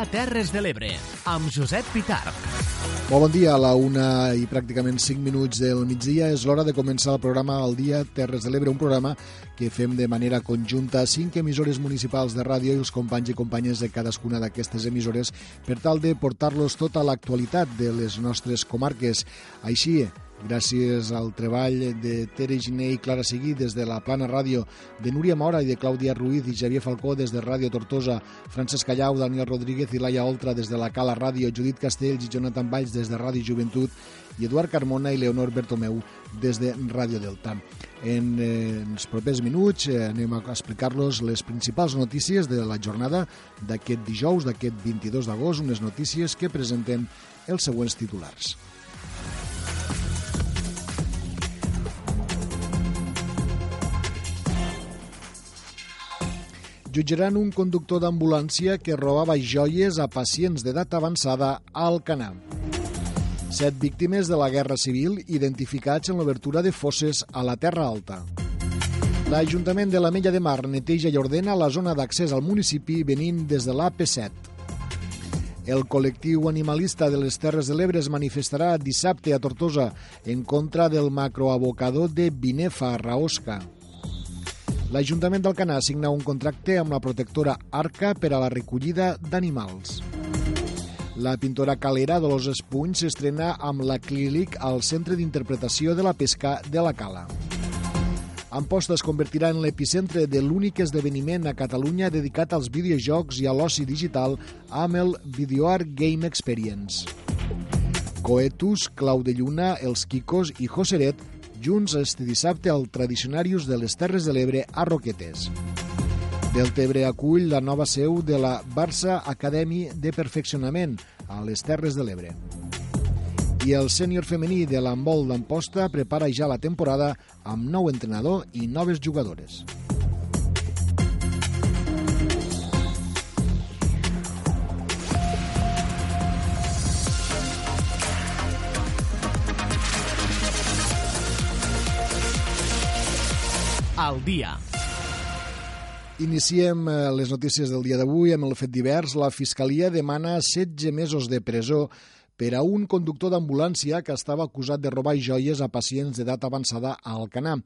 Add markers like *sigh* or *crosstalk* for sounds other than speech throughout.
dia Terres de l'Ebre, amb Josep Pitarc. Molt bon dia, a la una i pràcticament 5 minuts del migdia és l'hora de començar el programa El dia Terres de l'Ebre, un programa que fem de manera conjunta cinc emissores municipals de ràdio i els companys i companyes de cadascuna d'aquestes emissores per tal de portar-los tota l'actualitat de les nostres comarques. Així, gràcies al treball de Tere Giné i Clara Seguí des de la Plana Ràdio, de Núria Mora i de Clàudia Ruiz i Xavier Falcó des de Ràdio Tortosa, Francesc Callau, Daniel Rodríguez i Laia Oltra des de la Cala Ràdio, Judit Castells i Jonathan Valls des de Ràdio Joventut i Eduard Carmona i Leonor Bertomeu des de Ràdio Delta. En, eh, els propers minuts eh, anem a explicar-los les principals notícies de la jornada d'aquest dijous, d'aquest 22 d'agost, unes notícies que presenten els següents titulars. Jutjaran un conductor d'ambulància que robava joies a pacients d'edat avançada a Alcanar. Set víctimes de la Guerra Civil identificats en l'obertura de fosses a la Terra Alta. L'Ajuntament de la Mella de Mar neteja i ordena la zona d'accés al municipi venint des de l'AP7. El col·lectiu animalista de les Terres de l'Ebre es manifestarà dissabte a Tortosa en contra del macroabocador de Binefa Raosca. L'Ajuntament d'Alcanar signa un contracte amb la protectora Arca per a la recollida d'animals. La pintora calera Dolors Espuny s'estrena amb l'acrílic al Centre d'Interpretació de la Pesca de la Cala. Amposta es convertirà en l'epicentre de l'únic esdeveniment a Catalunya dedicat als videojocs i a l'oci digital amb el VideoArt Game Experience. Coetus, Clau de Lluna, Els Quicos i Joseret junts este dissabte al Tradicionarius de les Terres de l'Ebre a Roquetes. Deltebre acull la nova seu de la Barça Academy de Perfeccionament a les Terres de l'Ebre. I el sènior femení de l'handbol d'Amposta prepara ja la temporada amb nou entrenador i noves jugadores. Al dia. Iniciem eh, les notícies del dia d'avui amb el fet divers. La Fiscalia demana 16 mesos de presó per a un conductor d'ambulància que estava acusat de robar joies a pacients d'edat avançada a Alcanar.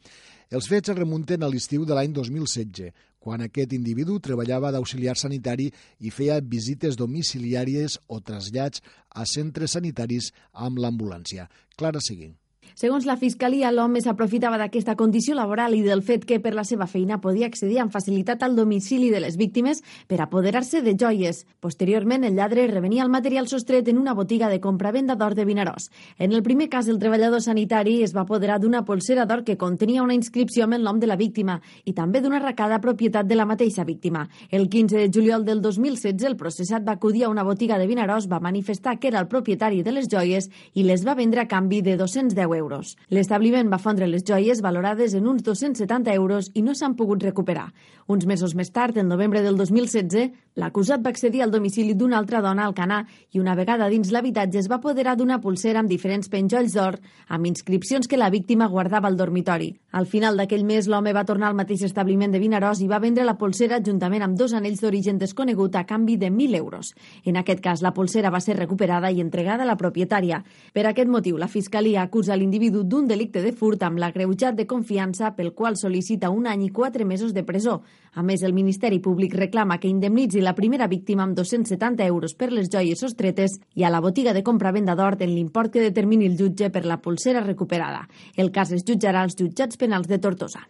Els fets es remunten a l'estiu de l'any 2016, quan aquest individu treballava d'auxiliar sanitari i feia visites domiciliàries o trasllats a centres sanitaris amb l'ambulància. Clara Seguint. Segons la Fiscalia, l'home s'aprofitava d'aquesta condició laboral i del fet que per la seva feina podia accedir amb facilitat al domicili de les víctimes per apoderar-se de joies. Posteriorment, el lladre revenia el material sostret en una botiga de compra-venda d'or de Vinaròs. En el primer cas, el treballador sanitari es va apoderar d'una polsera d'or que contenia una inscripció amb el nom de la víctima i també d'una arracada propietat de la mateixa víctima. El 15 de juliol del 2016, el processat va acudir a una botiga de Vinaròs, va manifestar que era el propietari de les joies i les va vendre a canvi de 210 euros euros. L'establiment va fondre les joies valorades en uns 270 euros i no s'han pogut recuperar. Uns mesos més tard, el novembre del 2016, l'acusat va accedir al domicili d'una altra dona al Canà i una vegada dins l'habitatge es va apoderar d'una pulsera amb diferents penjolls d'or amb inscripcions que la víctima guardava al dormitori. Al final d'aquell mes, l'home va tornar al mateix establiment de Vinaròs i va vendre la pulsera juntament amb dos anells d'origen desconegut a canvi de 1.000 euros. En aquest cas, la pulsera va ser recuperada i entregada a la propietària. Per aquest motiu, la Fiscalia acusa l'individu l'individu d'un delicte de furt amb l'agreujat de confiança pel qual sol·licita un any i quatre mesos de presó. A més, el Ministeri Públic reclama que indemnitzi la primera víctima amb 270 euros per les joies sostretes i a la botiga de compra-venda d'or en l'import que determini el jutge per la pulsera recuperada. El cas es jutjarà als jutjats penals de Tortosa.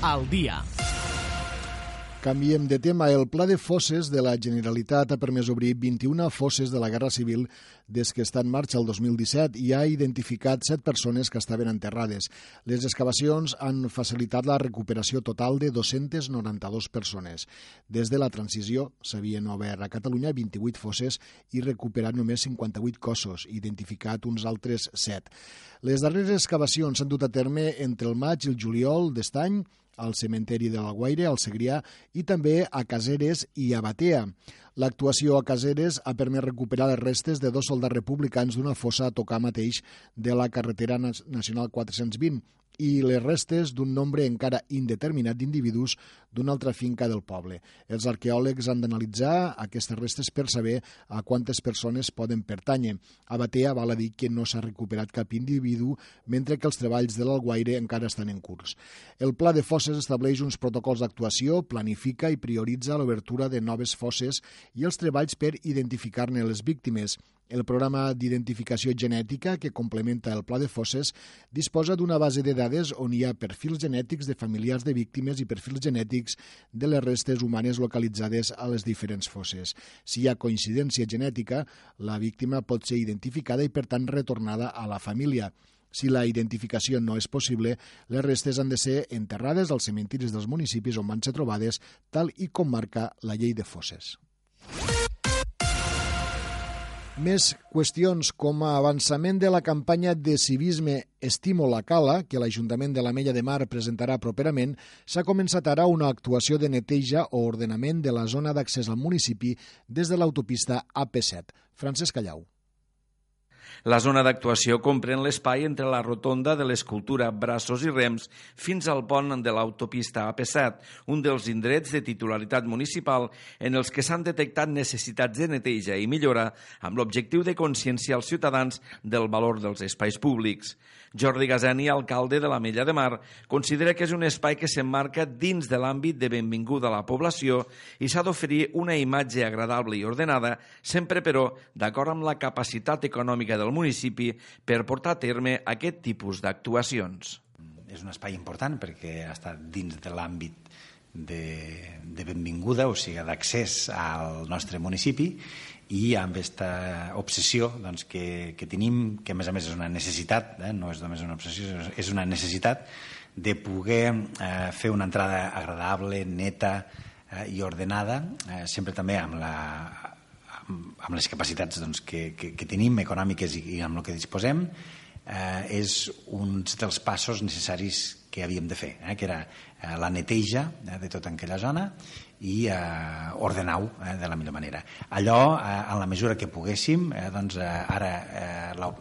Al dia. Canviem de tema. El pla de fosses de la Generalitat ha permès obrir 21 fosses de la Guerra Civil des que està en marxa el 2017 i ha identificat 7 persones que estaven enterrades. Les excavacions han facilitat la recuperació total de 292 persones. Des de la transició s'havien obert a Catalunya 28 fosses i recuperat només 58 cossos, identificat uns altres 7. Les darreres excavacions s'han dut a terme entre el maig i el juliol d'est any al cementeri de l'Alguaire, al Segrià, i també a Caseres i a Batea. L'actuació a Caseres ha permès recuperar les restes de dos soldats republicans d'una fossa a tocar mateix de la carretera nacional 420 i les restes d'un nombre encara indeterminat d'individus d'una altra finca del poble. Els arqueòlegs han d'analitzar aquestes restes per saber a quantes persones poden pertànyer. A Batea val a dir que no s'ha recuperat cap individu, mentre que els treballs de l'Alguaire encara estan en curs. El Pla de Fosses estableix uns protocols d'actuació, planifica i prioritza l'obertura de noves fosses i els treballs per identificar-ne les víctimes. El programa d'identificació genètica, que complementa el Pla de Fosses, disposa d'una base de dades on hi ha perfils genètics de familiars de víctimes i perfils genètics de les restes humanes localitzades a les diferents fosses. Si hi ha coincidència genètica, la víctima pot ser identificada i, per tant, retornada a la família. Si la identificació no és possible, les restes han de ser enterrades als cementiris dels municipis on van ser trobades, tal i com marca la llei de fosses. Més qüestions com a avançament de la campanya de civisme Estimo la Cala, que l'Ajuntament de la Mella de Mar presentarà properament, s'ha començat ara una actuació de neteja o ordenament de la zona d'accés al municipi des de l'autopista AP7. Francesc Callau. La zona d'actuació comprèn l'espai entre la rotonda de l'escultura Braços i Rems fins al pont de l'autopista AP7, un dels indrets de titularitat municipal en els que s'han detectat necessitats de neteja i millora amb l'objectiu de conscienciar els ciutadans del valor dels espais públics. Jordi Gazani, alcalde de la Mella de Mar, considera que és un espai que s'emmarca dins de l'àmbit de benvinguda a la població i s'ha d'oferir una imatge agradable i ordenada, sempre però d'acord amb la capacitat econòmica del municipi per portar a terme aquest tipus d'actuacions. És un espai important perquè està dins de l'àmbit de, de benvinguda, o sigui, d'accés al nostre municipi i amb aquesta obsessió doncs, que, que tenim, que a més a més és una necessitat, eh? no és només una obsessió, és una necessitat de poder eh, fer una entrada agradable, neta eh, i ordenada, eh, sempre també amb, la, amb, les capacitats doncs, que, que, que tenim econòmiques i, i amb el que disposem, eh, és un dels passos necessaris que havíem de fer, eh, que era eh, la neteja eh, de tota aquella zona i eh, ordenar-ho eh, de la millor manera. Allò, eh, en la mesura que poguéssim, eh, doncs, eh, ara eh, la,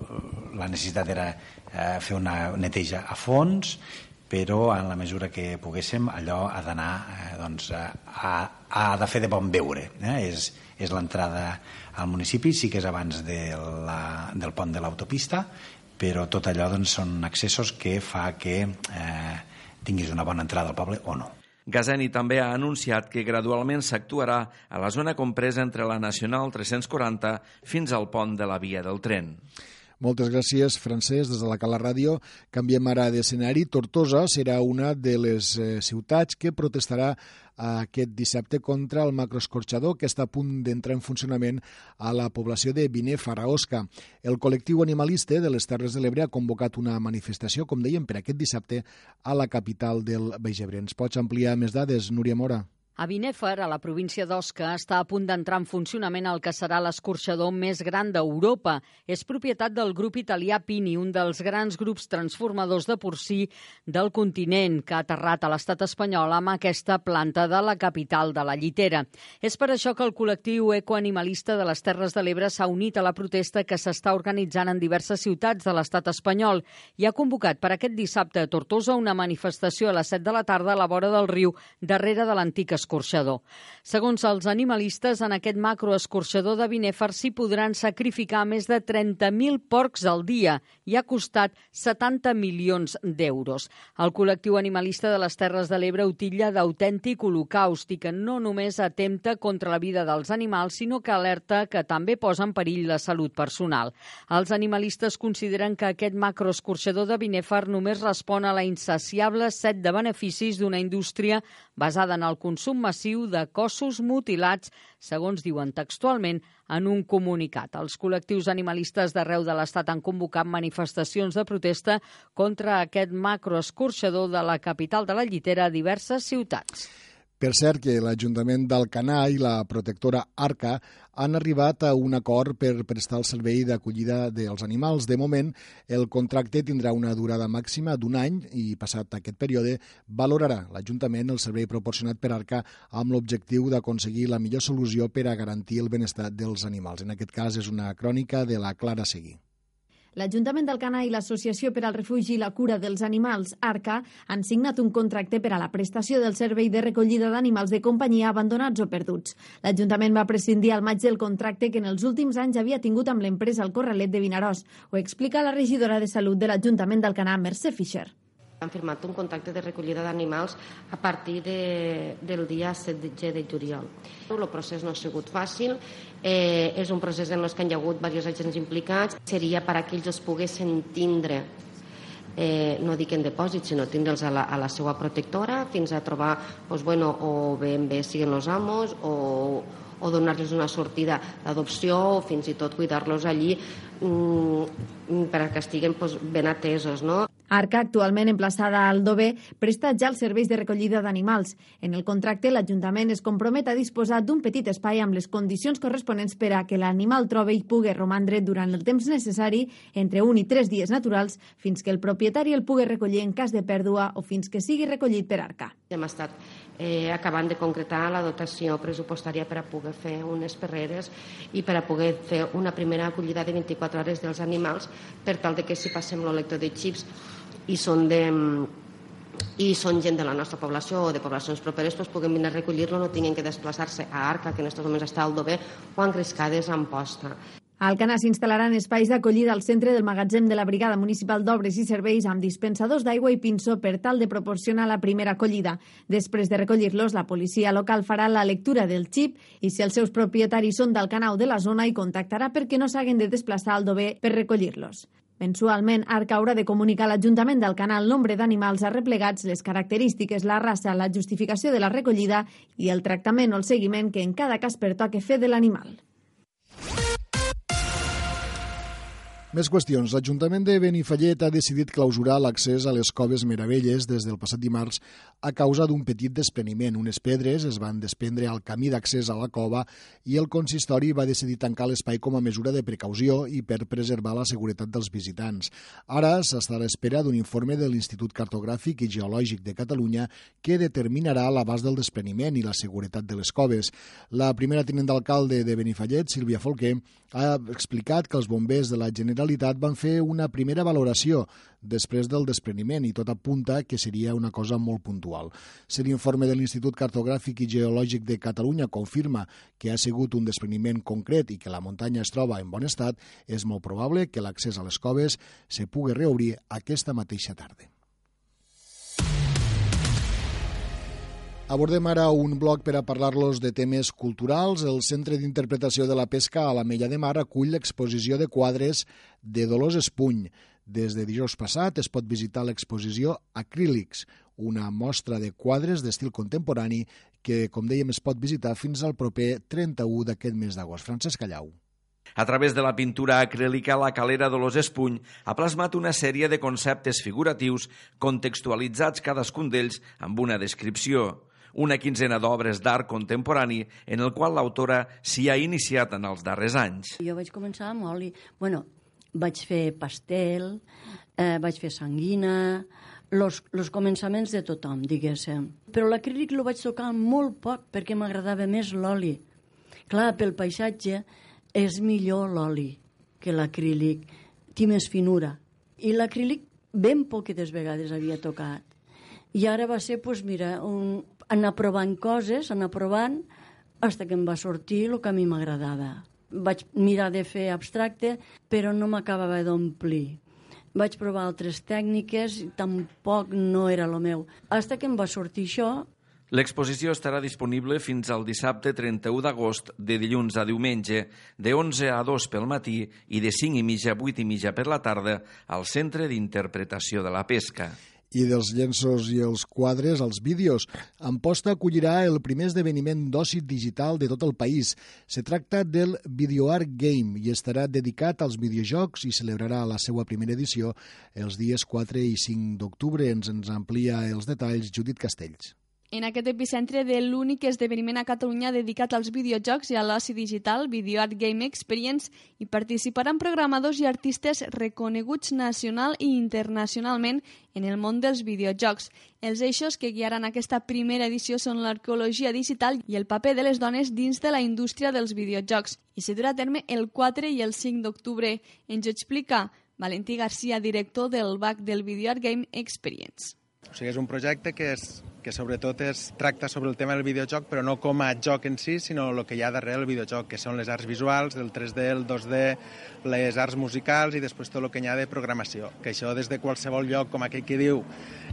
la necessitat era eh, fer una neteja a fons, però en la mesura que poguéssim allò ha d'anar eh, doncs, ha, ha de fer de bon veure eh? és, és l'entrada al municipi sí que és abans de la, del pont de l'autopista però tot allò doncs, són accessos que fa que eh, tinguis una bona entrada al poble o no. Gazeni també ha anunciat que gradualment s'actuarà a la zona compresa entre la Nacional 340 fins al pont de la via del tren. Moltes gràcies, Francesc, des de la Cala Ràdio. Canviem ara d'escenari. Tortosa serà una de les eh, ciutats que protestarà aquest dissabte contra el macroescorxador que està a punt d'entrar en funcionament a la població de Viner Faraosca. El col·lectiu animalista de les Terres de l'Ebre ha convocat una manifestació, com dèiem, per aquest dissabte a la capital del Baix Ebre. Ens pots ampliar més dades, Núria Mora? A Binèfar, a la província d'Osca, està a punt d'entrar en funcionament el que serà l'escorxador més gran d'Europa. És propietat del grup italià Pini, un dels grans grups transformadors de porcí del continent, que ha aterrat a l'estat espanyol amb aquesta planta de la capital de la Llitera. És per això que el col·lectiu ecoanimalista de les Terres de l'Ebre s'ha unit a la protesta que s'està organitzant en diverses ciutats de l'estat espanyol i ha convocat per aquest dissabte a Tortosa una manifestació a les 7 de la tarda a la vora del riu, darrere de l'antic escorxador. Segons els animalistes, en aquest macroescorxador de Binèfar s'hi podran sacrificar més de 30.000 porcs al dia i ha costat 70 milions d'euros. El col·lectiu animalista de les Terres de l'Ebre utilla d'autèntic holocaust i que no només atempta contra la vida dels animals, sinó que alerta que també posa en perill la salut personal. Els animalistes consideren que aquest macroescorxador de Binèfar només respon a la insaciable set de beneficis d'una indústria basada en el consum massiu de cossos mutilats, segons diuen textualment en un comunicat. Els col·lectius animalistes d'arreu de l'Estat han convocat manifestacions de protesta contra aquest macroescorxador de la capital de la Llitera a diverses ciutats. Per cert que l'Ajuntament d'Alcanar i la protectora Arca han arribat a un acord per prestar el servei d'acollida dels animals. De moment, el contracte tindrà una durada màxima d'un any i, passat aquest període, valorarà l'Ajuntament el servei proporcionat per Arca amb l'objectiu d'aconseguir la millor solució per a garantir el benestar dels animals. En aquest cas és una crònica de la Clara Seguí. L'Ajuntament d'Alcanar i l'Associació per al Refugi i la Cura dels Animals, ARCA, han signat un contracte per a la prestació del servei de recollida d'animals de companyia abandonats o perduts. L'Ajuntament va prescindir al maig del contracte que en els últims anys havia tingut amb l'empresa El Corralet de Vinaròs. Ho explica la regidora de Salut de l'Ajuntament d'Alcanar, Mercè Fischer. Han firmat un contracte de recollida d'animals a partir de, del dia 7 de juliol. El procés no ha sigut fàcil, eh, és un procés en què hi ha hagut diversos agents implicats. Seria per a que ells es poguessin tindre eh, no dic en depòsit, sinó tindre'ls a, la, a la seva protectora fins a trobar, doncs, bueno, o bé, bé siguin els amos o, o donar-los una sortida d'adopció o fins i tot cuidar-los allí mm, per que estiguen doncs, ben atesos. No? Arca, actualment emplaçada al Dover, presta ja els serveis de recollida d'animals. En el contracte, l'Ajuntament es compromet a disposar d'un petit espai amb les condicions corresponents per a que l'animal trobe i pugui romandre durant el temps necessari, entre un i tres dies naturals, fins que el propietari el pugui recollir en cas de pèrdua o fins que sigui recollit per Arca. Hem estat eh, acabant de concretar la dotació pressupostària per a poder fer unes perreres i per a poder fer una primera acollida de 24 hores dels animals per tal de que si passem el lector de xips i són de i són gent de la nostra població o de poblacions properes doncs puguem venir a recollir-lo, no tinguin que desplaçar-se a Arca, que en aquests moments està al Dover, o a Engrescades, a Amposta. A Alcanar s'instal·laran espais d'acollida al centre del magatzem de la Brigada Municipal d'Obres i Serveis amb dispensadors d'aigua i pinçó per tal de proporcionar la primera acollida. Després de recollir-los, la policia local farà la lectura del xip i si els seus propietaris són d'Alcanar o de la zona i contactarà perquè no s'haguen de desplaçar al Dover per recollir-los. Mensualment, Arc haurà de comunicar a l'Ajuntament del canal nombre d'animals arreplegats, les característiques, la raça, la justificació de la recollida i el tractament o el seguiment que en cada cas pertoque fer de l'animal. Més qüestions. L'Ajuntament de Benifallet ha decidit clausurar l'accés a les coves Meravelles des del passat dimarts a causa d'un petit despreniment. Unes pedres es van desprendre al camí d'accés a la cova i el consistori va decidir tancar l'espai com a mesura de precaució i per preservar la seguretat dels visitants. Ara s'està a l'espera d'un informe de l'Institut Cartogràfic i Geològic de Catalunya que determinarà l'abast del despreniment i la seguretat de les coves. La primera tinent d'alcalde de Benifallet, Sílvia Folquer, ha explicat que els bombers de la Generalitat van fer una primera valoració després del despreniment i tot apunta que seria una cosa molt puntual. Si l'informe de l'Institut Cartogràfic i Geològic de Catalunya confirma que ha sigut un despreniment concret i que la muntanya es troba en bon estat, és molt probable que l'accés a les coves se pugui reobrir aquesta mateixa tarda. Abordem ara un bloc per a parlar-los de temes culturals. El Centre d'Interpretació de la Pesca a la Mella de Mar acull l'exposició de quadres de Dolors Espuny. Des de dijous passat es pot visitar l'exposició Acrílics, una mostra de quadres d'estil contemporani que, com dèiem, es pot visitar fins al proper 31 d'aquest mes d'agost. Francesc Callau. A través de la pintura acrílica, la calera Dolors Espuny ha plasmat una sèrie de conceptes figuratius contextualitzats cadascun d'ells amb una descripció una quinzena d'obres d'art contemporani en el qual l'autora s'hi ha iniciat en els darrers anys. Jo vaig començar amb oli. Bueno, vaig fer pastel, eh, vaig fer sanguina, los, los començaments de tothom, diguéssim. Però l'acrílic lo vaig tocar molt poc perquè m'agradava més l'oli. Clar, pel paisatge és millor l'oli que l'acrílic. Té més finura. I l'acrílic ben poques vegades havia tocat. I ara va ser, doncs mira, un, anar provant coses, anar provant, fins que em va sortir el que a mi m'agradava. Vaig mirar de fer abstracte, però no m'acabava d'omplir. Vaig provar altres tècniques tampoc no era el meu. Fins que em va sortir això, L'exposició estarà disponible fins al dissabte 31 d'agost, de dilluns a diumenge, de 11 a 2 pel matí i de 5 i mitja a 8 i mitja per la tarda al Centre d'Interpretació de la Pesca i dels llenços i els quadres als vídeos. Amposta acollirà el primer esdeveniment d'oci digital de tot el país. Se tracta del VideoArt Game i estarà dedicat als videojocs i celebrarà la seva primera edició els dies 4 i 5 d'octubre. Ens ens amplia els detalls Judit Castells. En aquest epicentre de l'únic esdeveniment a Catalunya dedicat als videojocs i a l'oci digital, Video Art Game Experience, i participaran programadors i artistes reconeguts nacional i internacionalment en el món dels videojocs. Els eixos que guiaran aquesta primera edició són l'arqueologia digital i el paper de les dones dins de la indústria dels videojocs. I se durà a terme el 4 i el 5 d'octubre. Ens ho explica Valentí Garcia, director del BAC del Video Art Game Experience. O sigui, és un projecte que, és, que sobretot es tracta sobre el tema del videojoc, però no com a joc en si, sinó el que hi ha darrere el videojoc, que són les arts visuals, el 3D, el 2D, les arts musicals i després tot el que hi ha de programació. Que això des de qualsevol lloc, com aquell que diu,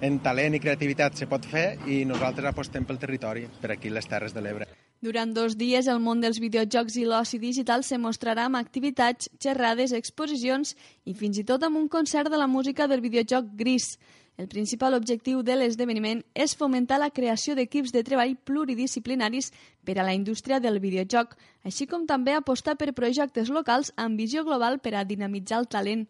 en talent i creativitat se pot fer i nosaltres apostem pel territori, per aquí les Terres de l'Ebre. Durant dos dies, el món dels videojocs i l'oci digital se mostrarà amb activitats, xerrades, exposicions i fins i tot amb un concert de la música del videojoc Gris. El principal objectiu de l'esdeveniment és fomentar la creació d'equips de treball pluridisciplinaris per a la indústria del videojoc, així com també apostar per projectes locals amb visió global per a dinamitzar el talent.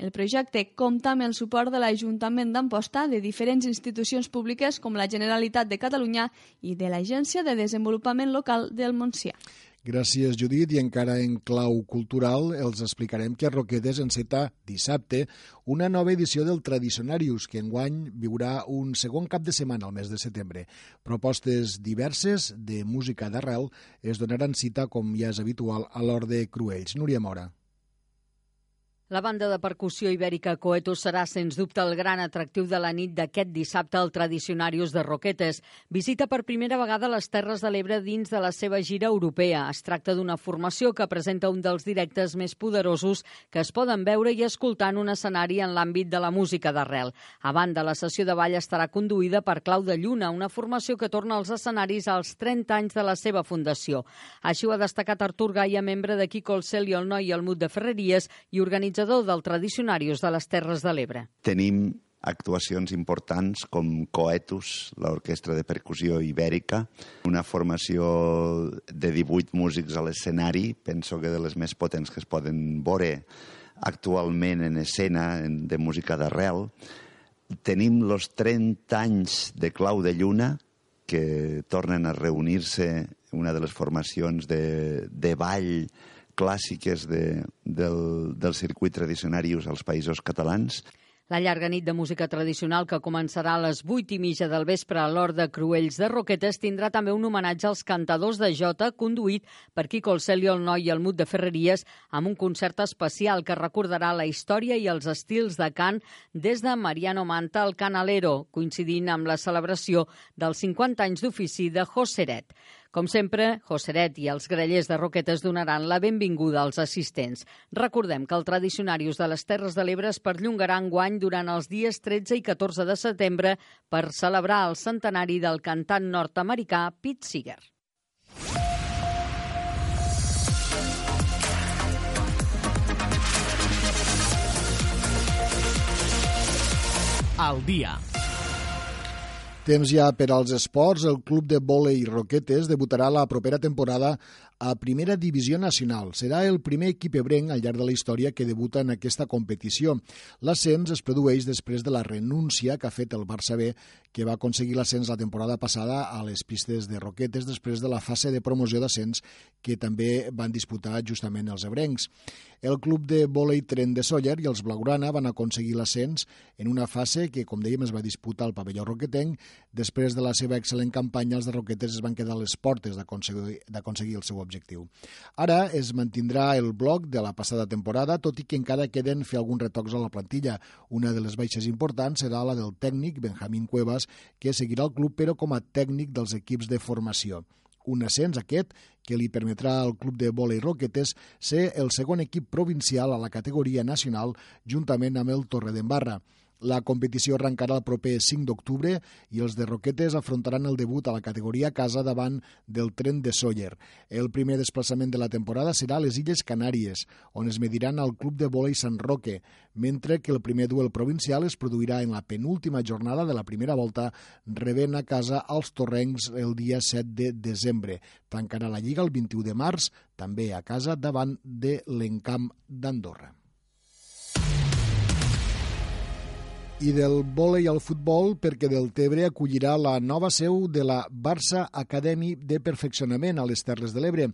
El projecte compta amb el suport de l'Ajuntament d'Amposta, de diferents institucions públiques com la Generalitat de Catalunya i de l'Agència de Desenvolupament Local del Montsià. Gràcies, Judit. I encara en clau cultural els explicarem que a Roquetes enceta dissabte una nova edició del Tradicionarius, que enguany viurà un segon cap de setmana al mes de setembre. Propostes diverses de música d'arrel es donaran cita, com ja és habitual, a l'Orde Cruells. Núria Mora. La banda de percussió ibèrica Coeto serà, sens dubte, el gran atractiu de la nit d'aquest dissabte al Tradicionarius de Roquetes. Visita per primera vegada les Terres de l'Ebre dins de la seva gira europea. Es tracta d'una formació que presenta un dels directes més poderosos que es poden veure i escoltar en un escenari en l'àmbit de la música d'arrel. A banda, la sessió de ball estarà conduïda per Clau de Lluna, una formació que torna als escenaris als 30 anys de la seva fundació. Així ho ha destacat Artur Gaia, membre de Quico el Cel i el Noi i el Mut de Ferreries i organitzador organitzador del Tradicionarius de les Terres de l'Ebre. Tenim actuacions importants com Coetus, l'orquestra de percussió ibèrica, una formació de 18 músics a l'escenari, penso que de les més potents que es poden veure actualment en escena de música d'arrel. Tenim los 30 anys de Clau de Lluna, que tornen a reunir-se una de les formacions de, de ball clàssiques de, del, del circuit tradicionarius als països catalans. La llarga nit de música tradicional que començarà a les 8 i mitja del vespre a l'Hort de Cruells de Roquetes tindrà també un homenatge als cantadors de Jota conduït per Quico el Cel i el Noi i el Mut de Ferreries amb un concert especial que recordarà la història i els estils de cant des de Mariano Manta al Canalero, coincidint amb la celebració dels 50 anys d'ofici de Joseret. Com sempre, Joseret i els grellers de Roquetes donaran la benvinguda als assistents. Recordem que el Tradicionarius de les Terres de l'Ebre es perllongarà guany durant els dies 13 i 14 de setembre per celebrar el centenari del cantant nord-americà Pete Seeger. Al dia. Temps ja per als esports. El club de vòlei Roquetes debutarà la propera temporada a Primera Divisió Nacional. Serà el primer equip ebrenc al llarg de la història que debuta en aquesta competició. L'ascens es produeix després de la renúncia que ha fet el Barça B, que va aconseguir l'ascens la temporada passada a les pistes de Roquetes després de la fase de promoció d'ascens que també van disputar justament els ebrencs. El club de vòlei Tren de Sóller i els Blaugrana van aconseguir l'ascens en una fase que, com dèiem, es va disputar al pavelló roquetenc. Després de la seva excel·lent campanya, els de Roquetes es van quedar a les portes d'aconseguir el seu objectiu. Ara es mantindrà el bloc de la passada temporada, tot i que encara queden fer alguns retocs a la plantilla. Una de les baixes importants serà la del tècnic Benjamín Cuevas, que seguirà el club però com a tècnic dels equips de formació un ascens aquest que li permetrà al club de vòlei Roquetes ser el segon equip provincial a la categoria nacional juntament amb el Torredembarra. La competició arrencarà el proper 5 d'octubre i els de Roquetes afrontaran el debut a la categoria casa davant del tren de Sóller. El primer desplaçament de la temporada serà a les Illes Canàries, on es mediran al Club de Vòlei Sant Roque, mentre que el primer duel provincial es produirà en la penúltima jornada de la primera volta, rebent a casa als Torrencs el dia 7 de desembre. Tancarà la Lliga el 21 de març, també a casa davant de l'Encamp d'Andorra. I del vòlei al futbol perquè del Tebre acollirà la nova seu de la Barça Academy de Perfeccionament a les Terres de l'Ebre.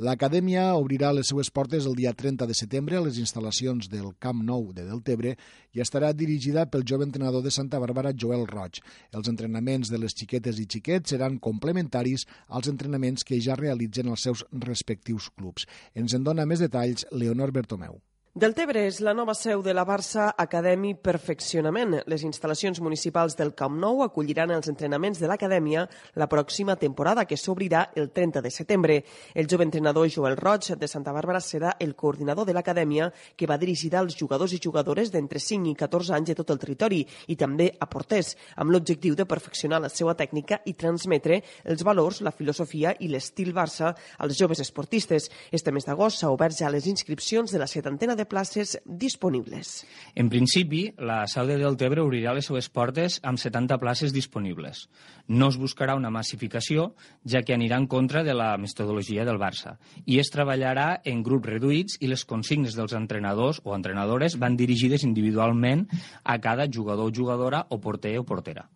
L'acadèmia obrirà les seues portes el dia 30 de setembre a les instal·lacions del Camp Nou de Deltebre i estarà dirigida pel jove entrenador de Santa Bàrbara, Joel Roig. Els entrenaments de les xiquetes i xiquets seran complementaris als entrenaments que ja realitzen els seus respectius clubs. Ens en dona més detalls Leonor Bertomeu. Deltebre és la nova seu de la Barça Academy Perfeccionament. Les instal·lacions municipals del Camp Nou acolliran els entrenaments de l'acadèmia la pròxima temporada, que s'obrirà el 30 de setembre. El jove entrenador Joel Roig de Santa Bàrbara serà el coordinador de l'acadèmia que va dirigir als jugadors i jugadores d'entre 5 i 14 anys de tot el territori i també a porters, amb l'objectiu de perfeccionar la seva tècnica i transmetre els valors, la filosofia i l'estil Barça als joves esportistes. Este mes d'agost s'ha obert ja les inscripcions de la setantena de places disponibles. En principi, la Sau de Deltebre obrirà les seues portes amb 70 places disponibles. No es buscarà una massificació, ja que anirà en contra de la metodologia del Barça, i es treballarà en grups reduïts i les consignes dels entrenadors o entrenadores van dirigides individualment a cada jugador o jugadora o porter o portera.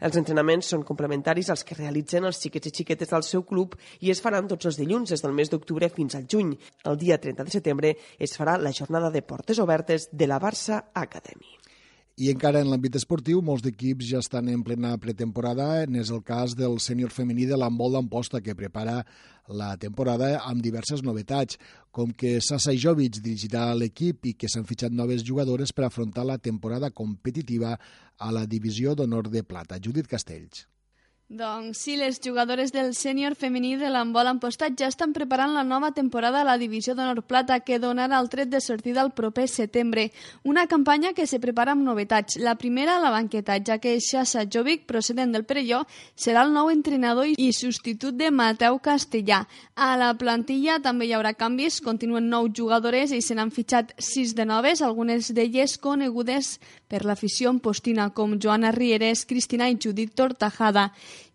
Els entrenaments són complementaris als que realitzen els xiquets i xiquetes del seu club i es faran tots els dilluns des del mes d'octubre fins al juny. El dia 30 de setembre es farà la jornada de portes obertes de la Barça Academy. I encara en l'àmbit esportiu, molts d'equips ja estan en plena pretemporada. N'és el cas del sènior femení de l'handbol d'Amposta, que prepara la temporada amb diverses novetats, com que Sasa Jovic dirigirà l'equip i que s'han fitxat noves jugadores per afrontar la temporada competitiva a la divisió d'honor de plata. Judit Castells. Doncs sí, les jugadores del sènior femení de l'handbol Ampostat ja estan preparant la nova temporada a la divisió d'honor plata que donarà el tret de sortida el proper setembre. Una campanya que se prepara amb novetats. La primera, la banqueta, ja que Xassa Jovic, procedent del Perelló, serà el nou entrenador i substitut de Mateu Castellà. A la plantilla també hi haurà canvis, continuen nou jugadores i se n'han fitxat sis de noves, algunes d'elles conegudes per l'afició postina, com Joana Rieres, Cristina i Judit Tortajada.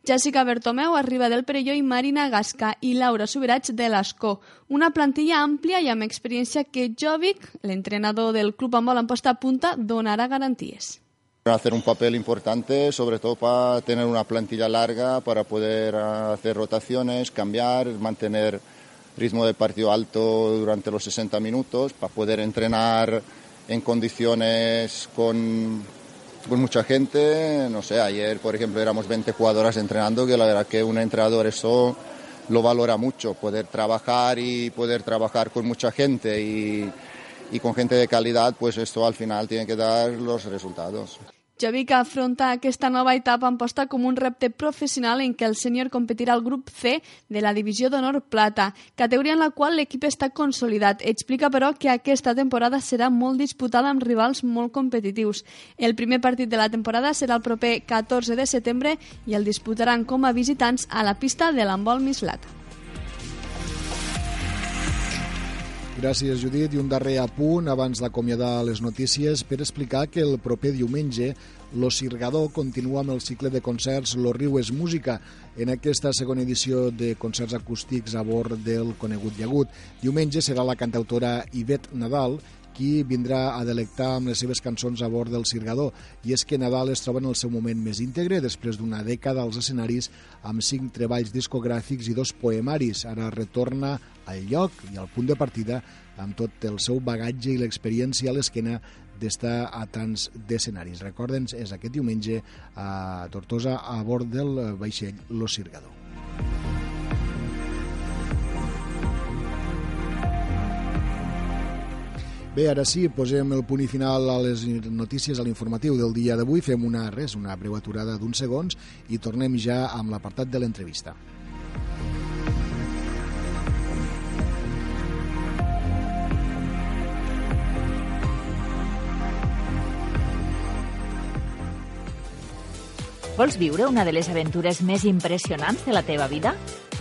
Jessica Bertomeu arriba del Perelló i Marina Gasca i Laura Subirats de l'Escó. Una plantilla àmplia i amb experiència que Jovic, l'entrenador del Club Ambol en posta punta, donarà garanties. Hacer un papel importante, sobre todo para tener una plantilla larga, para poder hacer rotaciones, cambiar, mantener ritmo de partido alto durante los 60 minutos, para poder entrenar en condiciones con con mucha gente, no sé, ayer por ejemplo éramos 20 jugadoras entrenando, que la verdad que un entrenador eso lo valora mucho, poder trabajar y poder trabajar con mucha gente y, y con gente de calidad, pues esto al final tiene que dar los resultados. Jovic afronta aquesta nova etapa en posta com un repte professional en què el sènior competirà al grup C de la divisió d'honor plata, categoria en la qual l'equip està consolidat. Explica, però, que aquesta temporada serà molt disputada amb rivals molt competitius. El primer partit de la temporada serà el proper 14 de setembre i el disputaran com a visitants a la pista de l'handbol Mislata. Gràcies, Judit. I un darrer apunt abans d'acomiadar les notícies per explicar que el proper diumenge Lo Sirgador continua amb el cicle de concerts Lo Riu és Música en aquesta segona edició de concerts acústics a bord del conegut Llagut. Diumenge serà la cantautora Ivet Nadal qui vindrà a delectar amb les seves cançons a bord del Sirgador. I és que Nadal es troba en el seu moment més íntegre, després d'una dècada als escenaris, amb cinc treballs discogràfics i dos poemaris. Ara retorna al lloc i al punt de partida amb tot el seu bagatge i l'experiència a l'esquena d'estar a tants d'escenaris. Recorda'ns, és aquest diumenge a Tortosa a bord del vaixell Lo Sirgador. Bé, ara sí, posem el punt i final a les notícies, a l'informatiu del dia d'avui. Fem una res, una breu aturada d'uns segons i tornem ja amb l'apartat de l'entrevista. Vols viure una de les aventures més impressionants de la teva vida?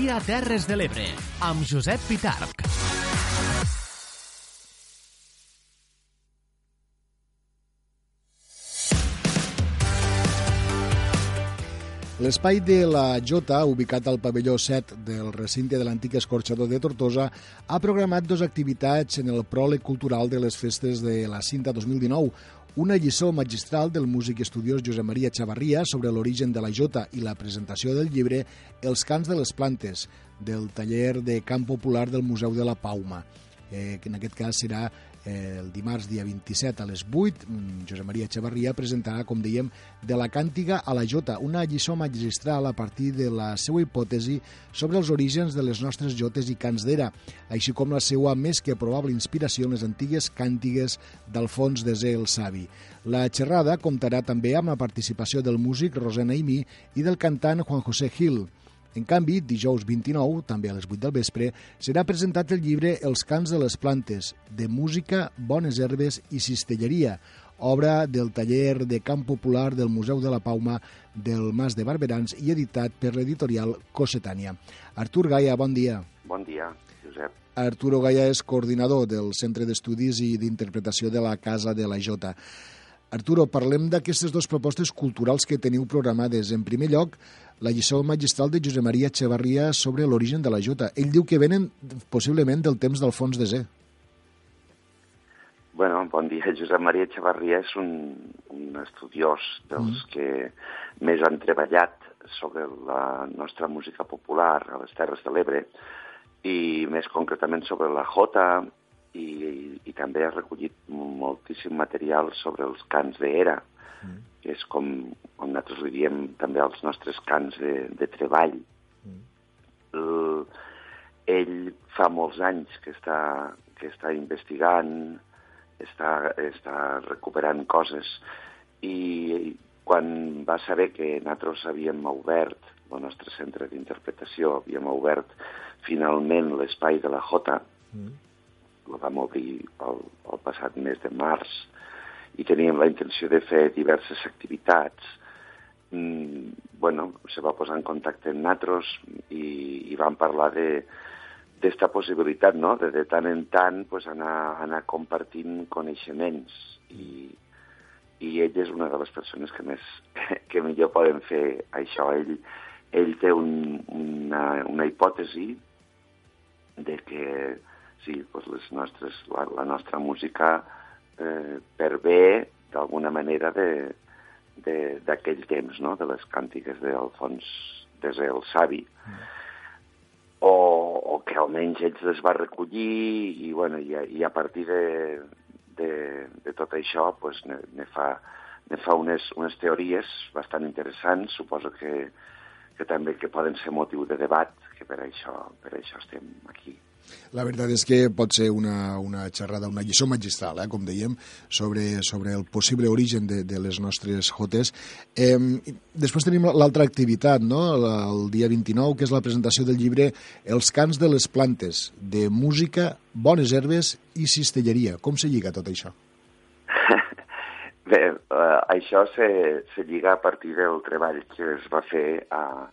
Terres de l'Ebre, amb Josep Pitarc. L'espai de la Jota, ubicat al pavelló 7 del recinte de l'antic escorxador de Tortosa, ha programat dos activitats en el pròleg cultural de les festes de la Cinta 2019, una lliçó magistral del músic estudiós Josep Maria Xavarria sobre l'origen de la jota i la presentació del llibre Els cants de les plantes, del taller de camp popular del Museu de la Pauma, eh, que en aquest cas serà el dimarts dia 27 a les 8, mm, Josep Maria Echevarria presentarà, com dèiem, de la càntiga a la jota, una lliçó magistral a partir de la seva hipòtesi sobre els orígens de les nostres jotes i cants d'era, així com la seva més que probable inspiració en les antigues càntigues d'Alfons de Zé el Savi. La xerrada comptarà també amb la participació del músic Rosena Imi i del cantant Juan José Gil. En canvi, dijous 29, també a les 8 del vespre, serà presentat el llibre Els cants de les plantes, de música, bones herbes i cistelleria, obra del taller de camp popular del Museu de la Pauma del Mas de Barberans i editat per l'editorial Cossetània. Artur Gaia, bon dia. Bon dia, Josep. Arturo Gaia és coordinador del Centre d'Estudis i d'Interpretació de la Casa de la Jota. Arturo, parlem d'aquestes dues propostes culturals que teniu programades. En primer lloc, la lliçó magistral de Josep Maria Echevarria sobre l'origen de la jota. Ell diu que venen possiblement del temps d'Alfons de Zé. Bueno, bon dia. *laughs* Josep Maria Echevarria és un, un estudiós dels mm. que més han treballat sobre la nostra música popular a les Terres de l'Ebre i més concretament sobre la jota, i, i, i també ha recollit moltíssim material sobre els cants d'era, mm. que és com, com nosaltres li diem també als nostres cants de, de treball. Mm. El, ell fa molts anys que està, que està investigant, està, està recuperant coses i quan va saber que nosaltres havíem obert el nostre centre d'interpretació, havíem obert finalment l'espai de la Jota, mm la vam obrir el, el passat mes de març i teníem la intenció de fer diverses activitats. Mm, bueno, se va posar en contacte amb nosaltres i, i vam parlar de d'esta possibilitat, no?, de de tant en tant pues, anar, anar compartint coneixements i, i ell és una de les persones que més *laughs* que millor poden fer això. Ell, ell té un, una, una hipòtesi de que sí, doncs les nostres, la, la nostra música eh, per bé, d'alguna manera, d'aquell temps, no?, de les càntiques d'Alfons de el Savi, mm. o, o que almenys ells les va recollir i, bueno, i, a, i a partir de, de, de tot això pues, ne, ne fa, ne fa unes, unes teories bastant interessants, suposo que, que també que poden ser motiu de debat, que per això, per això estem aquí. La veritat és que pot ser una, una xerrada, una lliçó magistral, eh, com dèiem, sobre, sobre el possible origen de, de les nostres jotes. Eh, després tenim l'altra activitat, no? el dia 29, que és la presentació del llibre Els cants de les plantes, de música, bones herbes i cistelleria. Com se lliga tot això? *laughs* Bé, uh, això se, se lliga a partir del treball que es va fer a,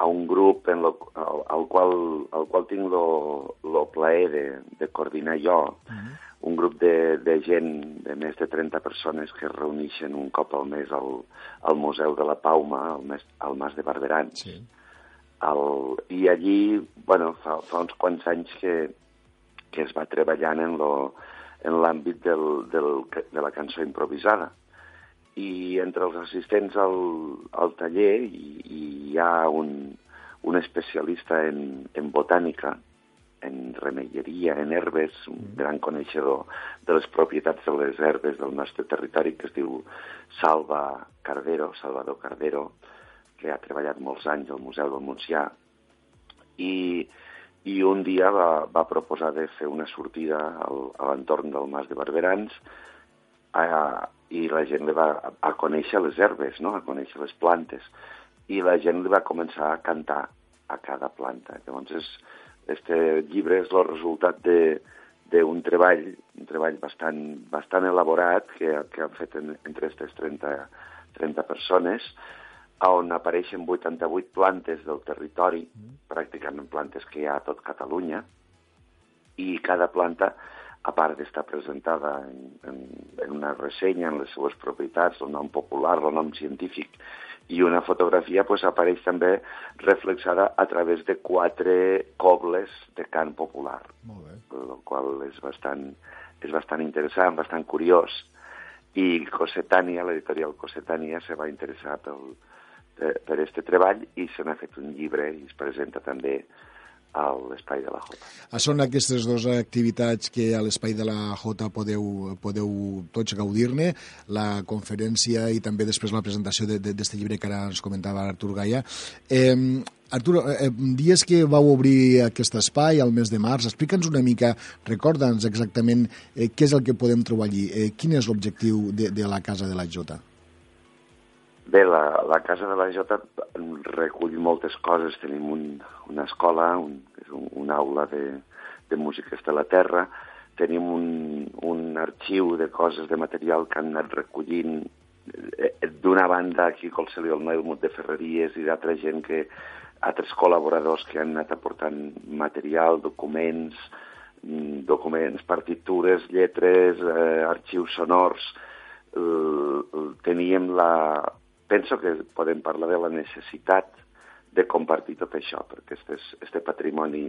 a un grup en lo, al, al, qual, al qual tinc el plaer de, de coordinar jo, uh -huh. un grup de, de gent, de més de 30 persones que es reuneixen un cop al mes al, al Museu de la Pauma, al, mes, al Mas de Barberans. Sí. El, I allí, bueno, fa, fa uns quants anys que, que es va treballant en lo, en l'àmbit del, del, de la cançó improvisada i entre els assistents al, al taller hi, hi ha un, un especialista en, en botànica, en remeieria, en herbes, un mm. gran coneixedor de les propietats de les herbes del nostre territori, que es diu Salva Cardero, Salvador Cardero, que ha treballat molts anys al Museu del Montsià, i, i un dia va, va proposar de fer una sortida al, a l'entorn del Mas de Barberans, a, i la gent li va a conèixer les herbes, no? a conèixer les plantes, i la gent li va començar a cantar a cada planta. Llavors, és, este llibre és el resultat de d'un treball, un treball bastant, bastant elaborat que, que han fet en, entre aquestes 30, 30 persones, on apareixen 88 plantes del territori, pràcticament plantes que hi ha a tot Catalunya, i cada planta, a part d'estar presentada en, en, en una ressenya, en les seues propietats, el nom popular, el nom científic, i una fotografia pues, apareix també reflexada a través de quatre cobles de cant popular, Molt bé. el qual és bastant, és bastant interessant, bastant curiós. I Cosetània, l'editorial Cosetània, se va interessar pel, per, este treball i se n'ha fet un llibre i es presenta també a l'Espai de la Jota. Ah, Són aquestes dues activitats que a l'Espai de la Jota podeu, podeu tots gaudir-ne, la conferència i també després la presentació d'aquest llibre que ara ens comentava Artur Gaia. Eh, Artur, eh, dies que vau obrir aquest espai al mes de març, explica'ns una mica, recorda'ns exactament eh, què és el que podem trobar allí, eh, quin és l'objectiu de, de la Casa de la Jota? Bé, la, la Casa de la Jota recull moltes coses. Tenim un, una escola, un, és un, una aula de, de músiques de la terra, tenim un, un arxiu de coses, de material que han anat recollint eh, d'una banda aquí col se li el Helmut de Ferreries i d'altra gent que altres col·laboradors que han anat aportant material, documents, mm, documents, partitures, lletres, eh, arxius sonors. Eh, teníem la, penso que podem parlar de la necessitat de compartir tot això, perquè este, este patrimoni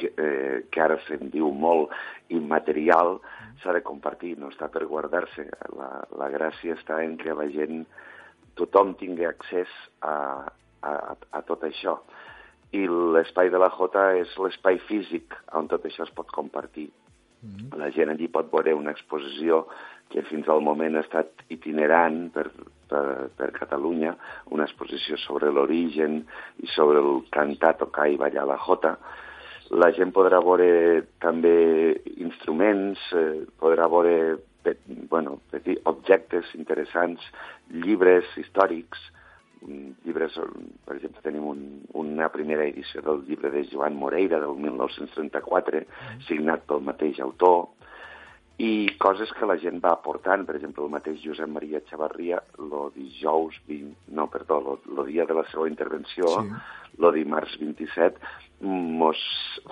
que, eh, que ara se'n diu molt immaterial s'ha de compartir, no està per guardar-se. La, la gràcia està en que la gent, tothom tingui accés a, a, a tot això. I l'espai de la Jota és l'espai físic on tot això es pot compartir. La gent allí pot veure una exposició que fins al moment ha estat itinerant per, per, per Catalunya, una exposició sobre l'origen i sobre el cantar, tocar i ballar la jota. La gent podrà veure també instruments, eh, podrà veure pe, bueno, petit, objectes interessants, llibres històrics, mm, llibres, per exemple, tenim un, una primera edició del llibre de Joan Moreira del 1934, signat pel mateix autor, i coses que la gent va aportant, per exemple, el mateix Josep Maria Xavarria, el dijous 20, no, perdó, el dia de la seva intervenció, sí. el dimarts 27, mos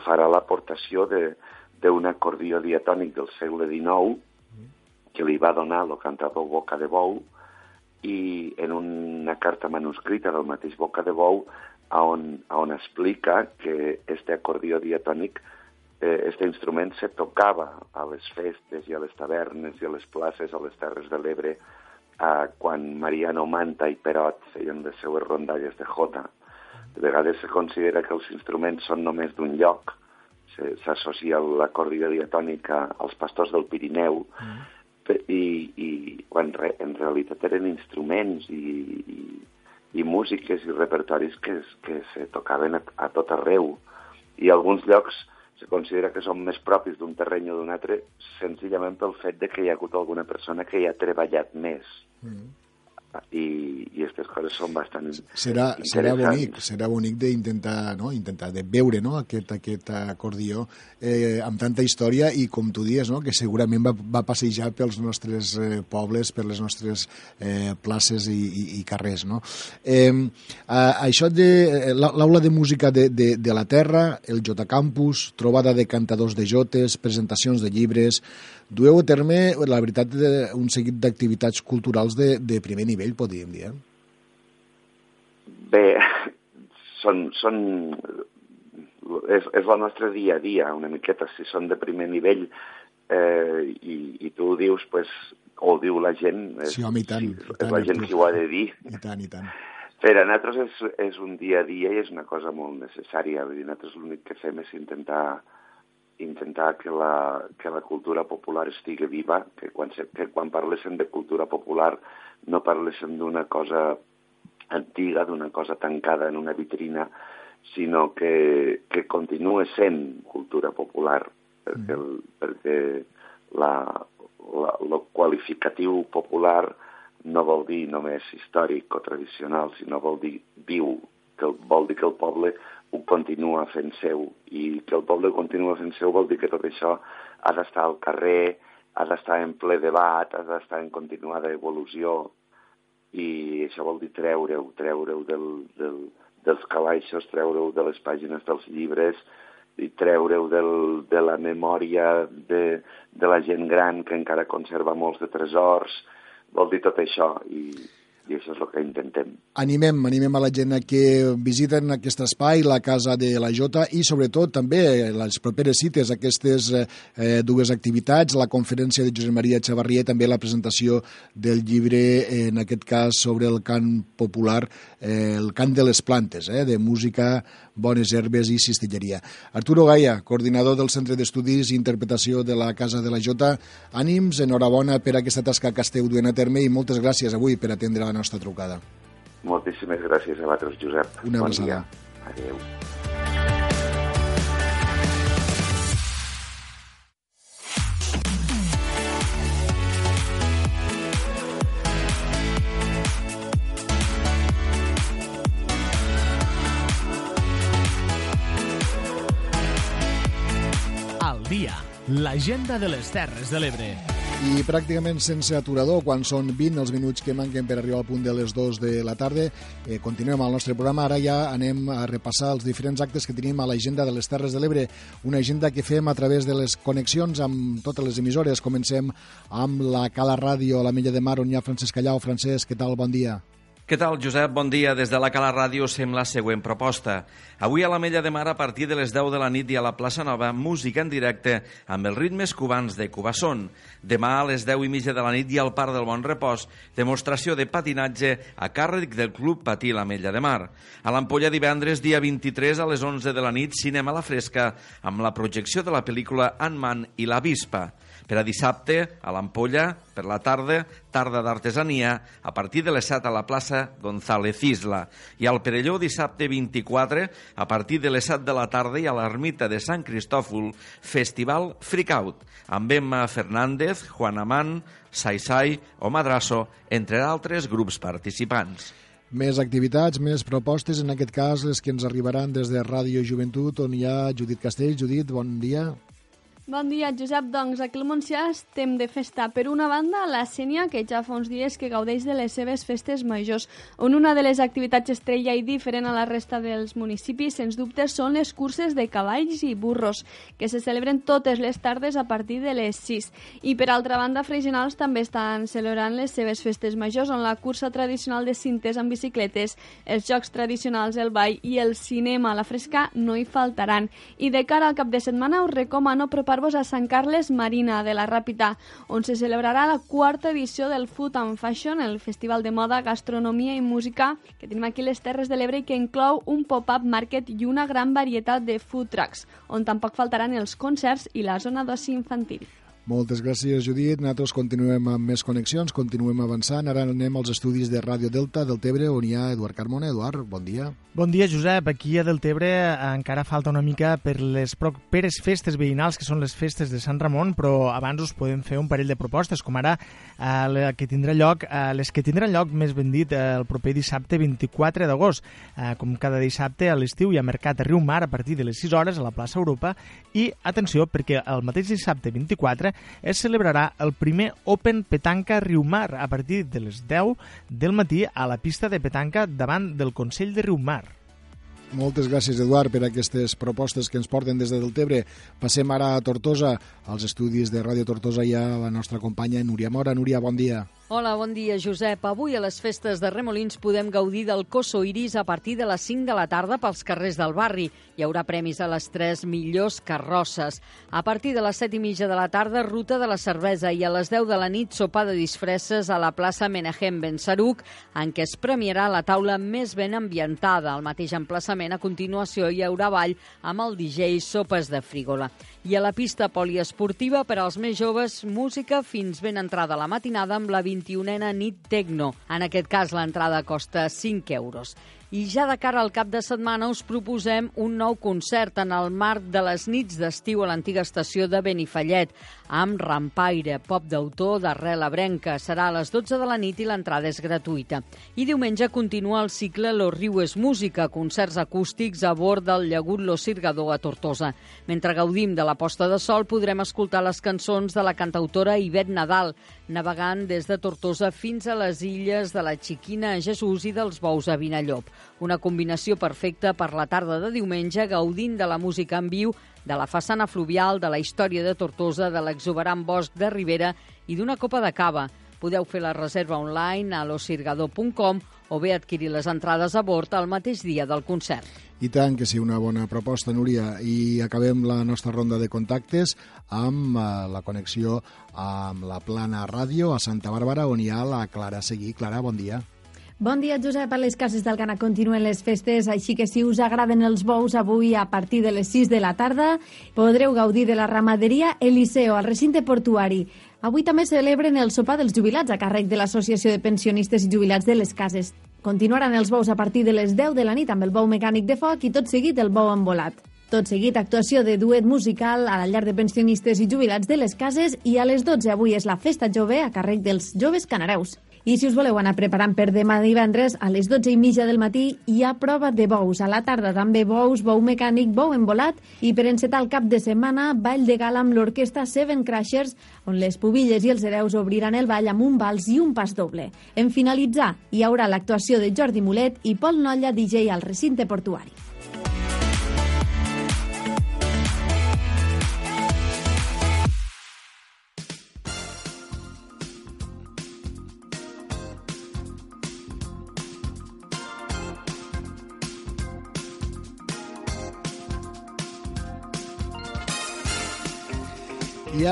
farà l'aportació d'un acordió diatònic del segle XIX que li va donar el cantador Boca de Bou i en una carta manuscrita del mateix Boca de Bou on, on explica que este acordió diatònic eh, este instrument se tocava a les festes i a les tavernes i a les places a les Terres de l'Ebre eh, quan Mariano Manta i Perot feien les seues rondalles de jota. De vegades se considera que els instruments són només d'un lloc, s'associa l'acordió diatònica als pastors del Pirineu, mm. i, i quan re, en realitat eren instruments i, i, i músiques i repertoris que, que se tocaven a, a tot arreu. I alguns llocs se considera que són més propis d'un terreny o d'un altre senzillament pel fet de que hi ha hagut alguna persona que hi ha treballat més. Mm. I, i aquestes coses són bastant serà, serà bonic, serà bonic d'intentar no? intentar de veure no? aquest, aquest acordió eh, amb tanta història i com tu dies, no? que segurament va, va passejar pels nostres eh, pobles, per les nostres eh, places i, i, i carrers. No? Eh, a, això de l'aula de música de, de, de la Terra, el Jota Campus, trobada de cantadors de jotes, presentacions de llibres, dueu a terme, la veritat, un seguit d'activitats culturals de, de primer nivell, podríem dir. Eh? Bé, són, són, és, és el nostre dia a dia, una miqueta, si són de primer nivell eh, i, i tu ho dius, pues, o ho diu la gent, és, sí, home, i tant, sí, és tant, la gent qui ho ha de dir. I tant, i tant. Per a nosaltres és, és un dia a dia i és una cosa molt necessària. Vull dir, nosaltres l'únic que fem és intentar intentar que la, que la cultura popular estigui viva, que quan, que quan parléssim de cultura popular no parléssim d'una cosa antiga, d'una cosa tancada en una vitrina, sinó que, que continua sent cultura popular, perquè, el, perquè la, la, el qualificatiu popular no vol dir només històric o tradicional, sinó vol dir viu, que vol dir que el poble ho continua fent seu i que el poble continua fent seu vol dir que tot això ha d'estar al carrer, ha d'estar en ple debat, ha d'estar en continuada evolució i això vol dir treure-ho, treure-ho del, del, dels calaixos, treure-ho de les pàgines dels llibres i treure-ho de la memòria de, de la gent gran que encara conserva molts de tresors, vol dir tot això. I, i això és el que intentem. Animem, animem a la gent que visiten aquest espai, la Casa de la Jota, i sobretot també les properes cites, aquestes eh, dues activitats, la conferència de Josep Maria Xavarrier, també la presentació del llibre, en aquest cas sobre el cant popular, eh, el cant de les plantes, eh, de música Bones Herbes i Cistelleria. Arturo Gaia, coordinador del Centre d'Estudis i Interpretació de la Casa de la Jota, ànims, enhorabona per aquesta tasca que esteu duent a terme i moltes gràcies avui per atendre la nostra trucada. Moltíssimes gràcies a vosaltres, Josep. Una bon abraçada. Adéu. Al dia, l'agenda de les Terres de l'Ebre. I pràcticament sense aturador, quan són 20 els minuts que manquen per arribar al punt de les 2 de la tarda, eh, continuem el nostre programa. Ara ja anem a repassar els diferents actes que tenim a l'agenda de les Terres de l'Ebre, una agenda que fem a través de les connexions amb totes les emissores. Comencem amb la Cala Ràdio, la Mella de Mar, on hi ha Francesc Callau. Francesc, què tal? Bon dia. Què tal, Josep? Bon dia. Des de la Cala Ràdio sem la següent proposta. Avui a la Mella de Mar, a partir de les 10 de la nit i a la plaça Nova, música en directe amb els ritmes cubans de Cubasson. Demà a les 10 i mitja de la nit i al Parc del Bon Repòs, demostració de patinatge a càrrec del Club Patí la Mella de Mar. A l'Ampolla divendres, dia 23 a les 11 de la nit, cinema a la fresca amb la projecció de la pel·lícula Ant-Man i la Vispa. Per a dissabte, a l'Ampolla, per la tarda, tarda d'artesania, a partir de les 7 a la plaça González Isla. I al Perelló, dissabte 24, a partir de les 7 de la tarda i a l'ermita de Sant Cristòfol, Festival Freakout, amb Emma Fernández, Juan Amán, Saisai o Madrasso, entre altres grups participants. Més activitats, més propostes, en aquest cas les que ens arribaran des de Ràdio Joventut, on hi ha Judit Castell. Judit, bon dia. Bon dia, Josep. Doncs aquí al Montsià estem de festa. Per una banda, la Sènia, que ja fa uns dies que gaudeix de les seves festes majors, on una de les activitats estrella i diferent a la resta dels municipis, sens dubte, són les curses de cavalls i burros, que se celebren totes les tardes a partir de les 6. I per altra banda, Freixenals també estan celebrant les seves festes majors, on la cursa tradicional de cintes amb bicicletes, els jocs tradicionals, el ball i el cinema a la fresca no hi faltaran. I de cara al cap de setmana us recomano preparar apropar-vos a Sant Carles Marina de la Ràpita, on se celebrarà la quarta edició del Food and Fashion, el festival de moda, gastronomia i música que tenim aquí les Terres de l'Ebre i que inclou un pop-up market i una gran varietat de food trucks, on tampoc faltaran els concerts i la zona d'oci infantil. Moltes gràcies, Judit. Nosaltres continuem amb més connexions, continuem avançant. Ara anem als estudis de Ràdio Delta del Tebre, on hi ha Eduard Carmona. Eduard, bon dia. Bon dia, Josep. Aquí a Deltebre encara falta una mica per les properes festes veïnals, que són les festes de Sant Ramon, però abans us podem fer un parell de propostes, com ara eh, que tindrà lloc, eh, les que tindran lloc, més ben dit, eh, el proper dissabte 24 d'agost. Eh, com cada dissabte a l'estiu hi ha mercat a Riu Mar a partir de les 6 hores a la plaça Europa i, atenció, perquè el mateix dissabte 24 es celebrarà el primer Open Petanca Riumar a partir de les 10 del matí a la pista de petanca davant del Consell de Riumar. Moltes gràcies, Eduard, per aquestes propostes que ens porten des de Deltebre. Passem ara a Tortosa, als estudis de Ràdio Tortosa hi ha la nostra companya Núria Mora. Núria, bon dia. Hola, bon dia, Josep. Avui a les festes de Remolins podem gaudir del Coso Iris a partir de les 5 de la tarda pels carrers del barri. Hi haurà premis a les 3 millors carrosses. A partir de les 7 i mitja de la tarda, ruta de la cervesa i a les 10 de la nit, sopa de disfresses a la plaça Menahem Ben Saruc, en què es premiarà la taula més ben ambientada. Al mateix emplaçament, a continuació, hi haurà ball amb el DJ Sopes de Frígola. I a la pista poliesportiva, per als més joves, música fins ben entrada la matinada amb la 21a nit Tecno. En aquest cas, l'entrada costa 5 euros. I ja de cara al cap de setmana us proposem un nou concert en el marc de les nits d'estiu a l'antiga estació de Benifallet, amb rampaire, pop d'autor d'arrel abrenca. Serà a les 12 de la nit i l'entrada és gratuïta. I diumenge continua el cicle Los Riu és Música, concerts acústics a bord del llagut Lo Sirgador a Tortosa. Mentre gaudim de la posta de sol, podrem escoltar les cançons de la cantautora Ivet Nadal, navegant des de Tortosa fins a les illes de la Xiquina a Jesús i dels Bous a Vinallop. Una combinació perfecta per la tarda de diumenge, gaudint de la música en viu, de la façana fluvial, de la història de Tortosa, de l'exuberant bosc de Ribera i d'una copa de cava. Podeu fer la reserva online a losirgador.com o bé adquirir les entrades a bord el mateix dia del concert. I tant que sí, una bona proposta, Núria. I acabem la nostra ronda de contactes amb eh, la connexió amb la Plana Ràdio a Santa Bàrbara, on hi ha la Clara Seguí. Clara, bon dia. Bon dia, Josep. A les cases del Cana continuen les festes, així que si us agraden els bous avui a partir de les 6 de la tarda podreu gaudir de la ramaderia Eliseo al recinte portuari. Avui també celebren el sopar dels jubilats a càrrec de l'Associació de Pensionistes i Jubilats de les Cases. Continuaran els bous a partir de les 10 de la nit amb el bou mecànic de foc i tot seguit el bou embolat. Tot seguit, actuació de duet musical a la llar de pensionistes i jubilats de les cases i a les 12 avui és la festa jove a càrrec dels joves canareus. I si us voleu anar preparant per demà divendres, a les 12 i mitja del matí hi ha prova de bous. A la tarda també bous, bou mecànic, bou embolat i per encetar el cap de setmana, ball de gala amb l'orquestra Seven Crashers, on les pubilles i els hereus obriran el ball amb un vals i un pas doble. En finalitzar, hi haurà l'actuació de Jordi Mulet i Pol Nolla, DJ al recinte portuari.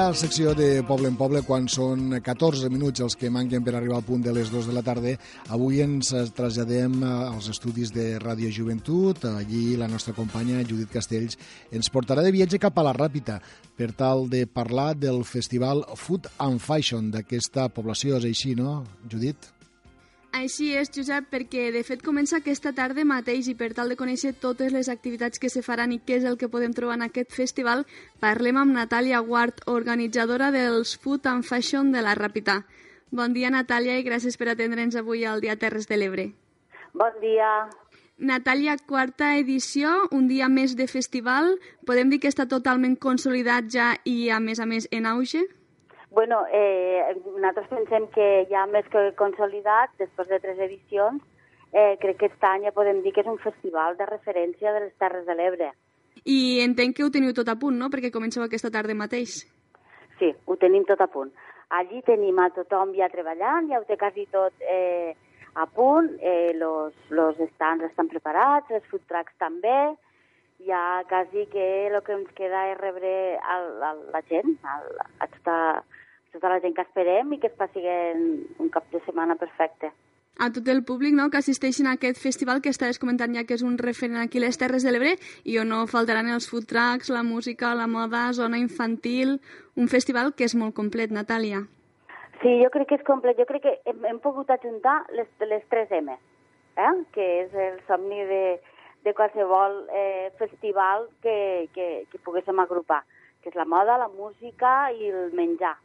Hi ha secció de Poble en Poble quan són 14 minuts els que manquen per arribar al punt de les 2 de la tarda. Avui ens traslladem als estudis de Ràdio Joventut. Allí la nostra companya Judit Castells ens portarà de viatge cap a la Ràpita per tal de parlar del festival Food and Fashion d'aquesta població. És així, no, Judit? Així és, Josep, perquè de fet comença aquesta tarda mateix i per tal de conèixer totes les activitats que se faran i què és el que podem trobar en aquest festival, parlem amb Natàlia Guard, organitzadora dels Food and Fashion de la Ràpita. Bon dia, Natàlia, i gràcies per atendre'ns avui al Dia Terres de l'Ebre. Bon dia. Natàlia, quarta edició, un dia més de festival. Podem dir que està totalment consolidat ja i, a més a més, en auge? Bueno, eh, nosaltres pensem que ja més que consolidat, després de tres edicions, eh, crec que aquest any ja podem dir que és un festival de referència de les Terres de l'Ebre. I entenc que ho teniu tot a punt, no?, perquè comenceu aquesta tarda mateix. Sí, ho tenim tot a punt. Allí tenim a tothom ja treballant, ja ho té quasi tot eh, a punt, eh, los, los stands estan preparats, els food trucks també, ja quasi que el que ens queda és rebre a, a la gent, a, a tota tota la gent que esperem i que es passi un cap de setmana perfecte. A tot el públic no, que assisteixin a aquest festival que estaves comentant ja que és un referent aquí a les Terres de l'Ebre i on no faltaran els food trucks, la música, la moda, zona infantil... Un festival que és molt complet, Natàlia. Sí, jo crec que és complet. Jo crec que hem, hem pogut ajuntar les, les 3 M, eh? que és el somni de, de qualsevol eh, festival que, que, que poguéssim agrupar, que és la moda, la música i el menjar.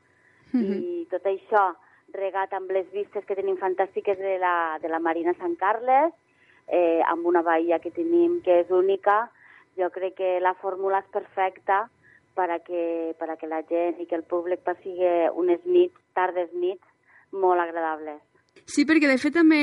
-huh. i tot això regat amb les vistes que tenim fantàstiques de la, de la Marina Sant Carles, eh, amb una bahia que tenim que és única, jo crec que la fórmula és perfecta per a que, per a que la gent i que el públic passi unes nits, tardes nits, molt agradables. Sí, perquè de fet també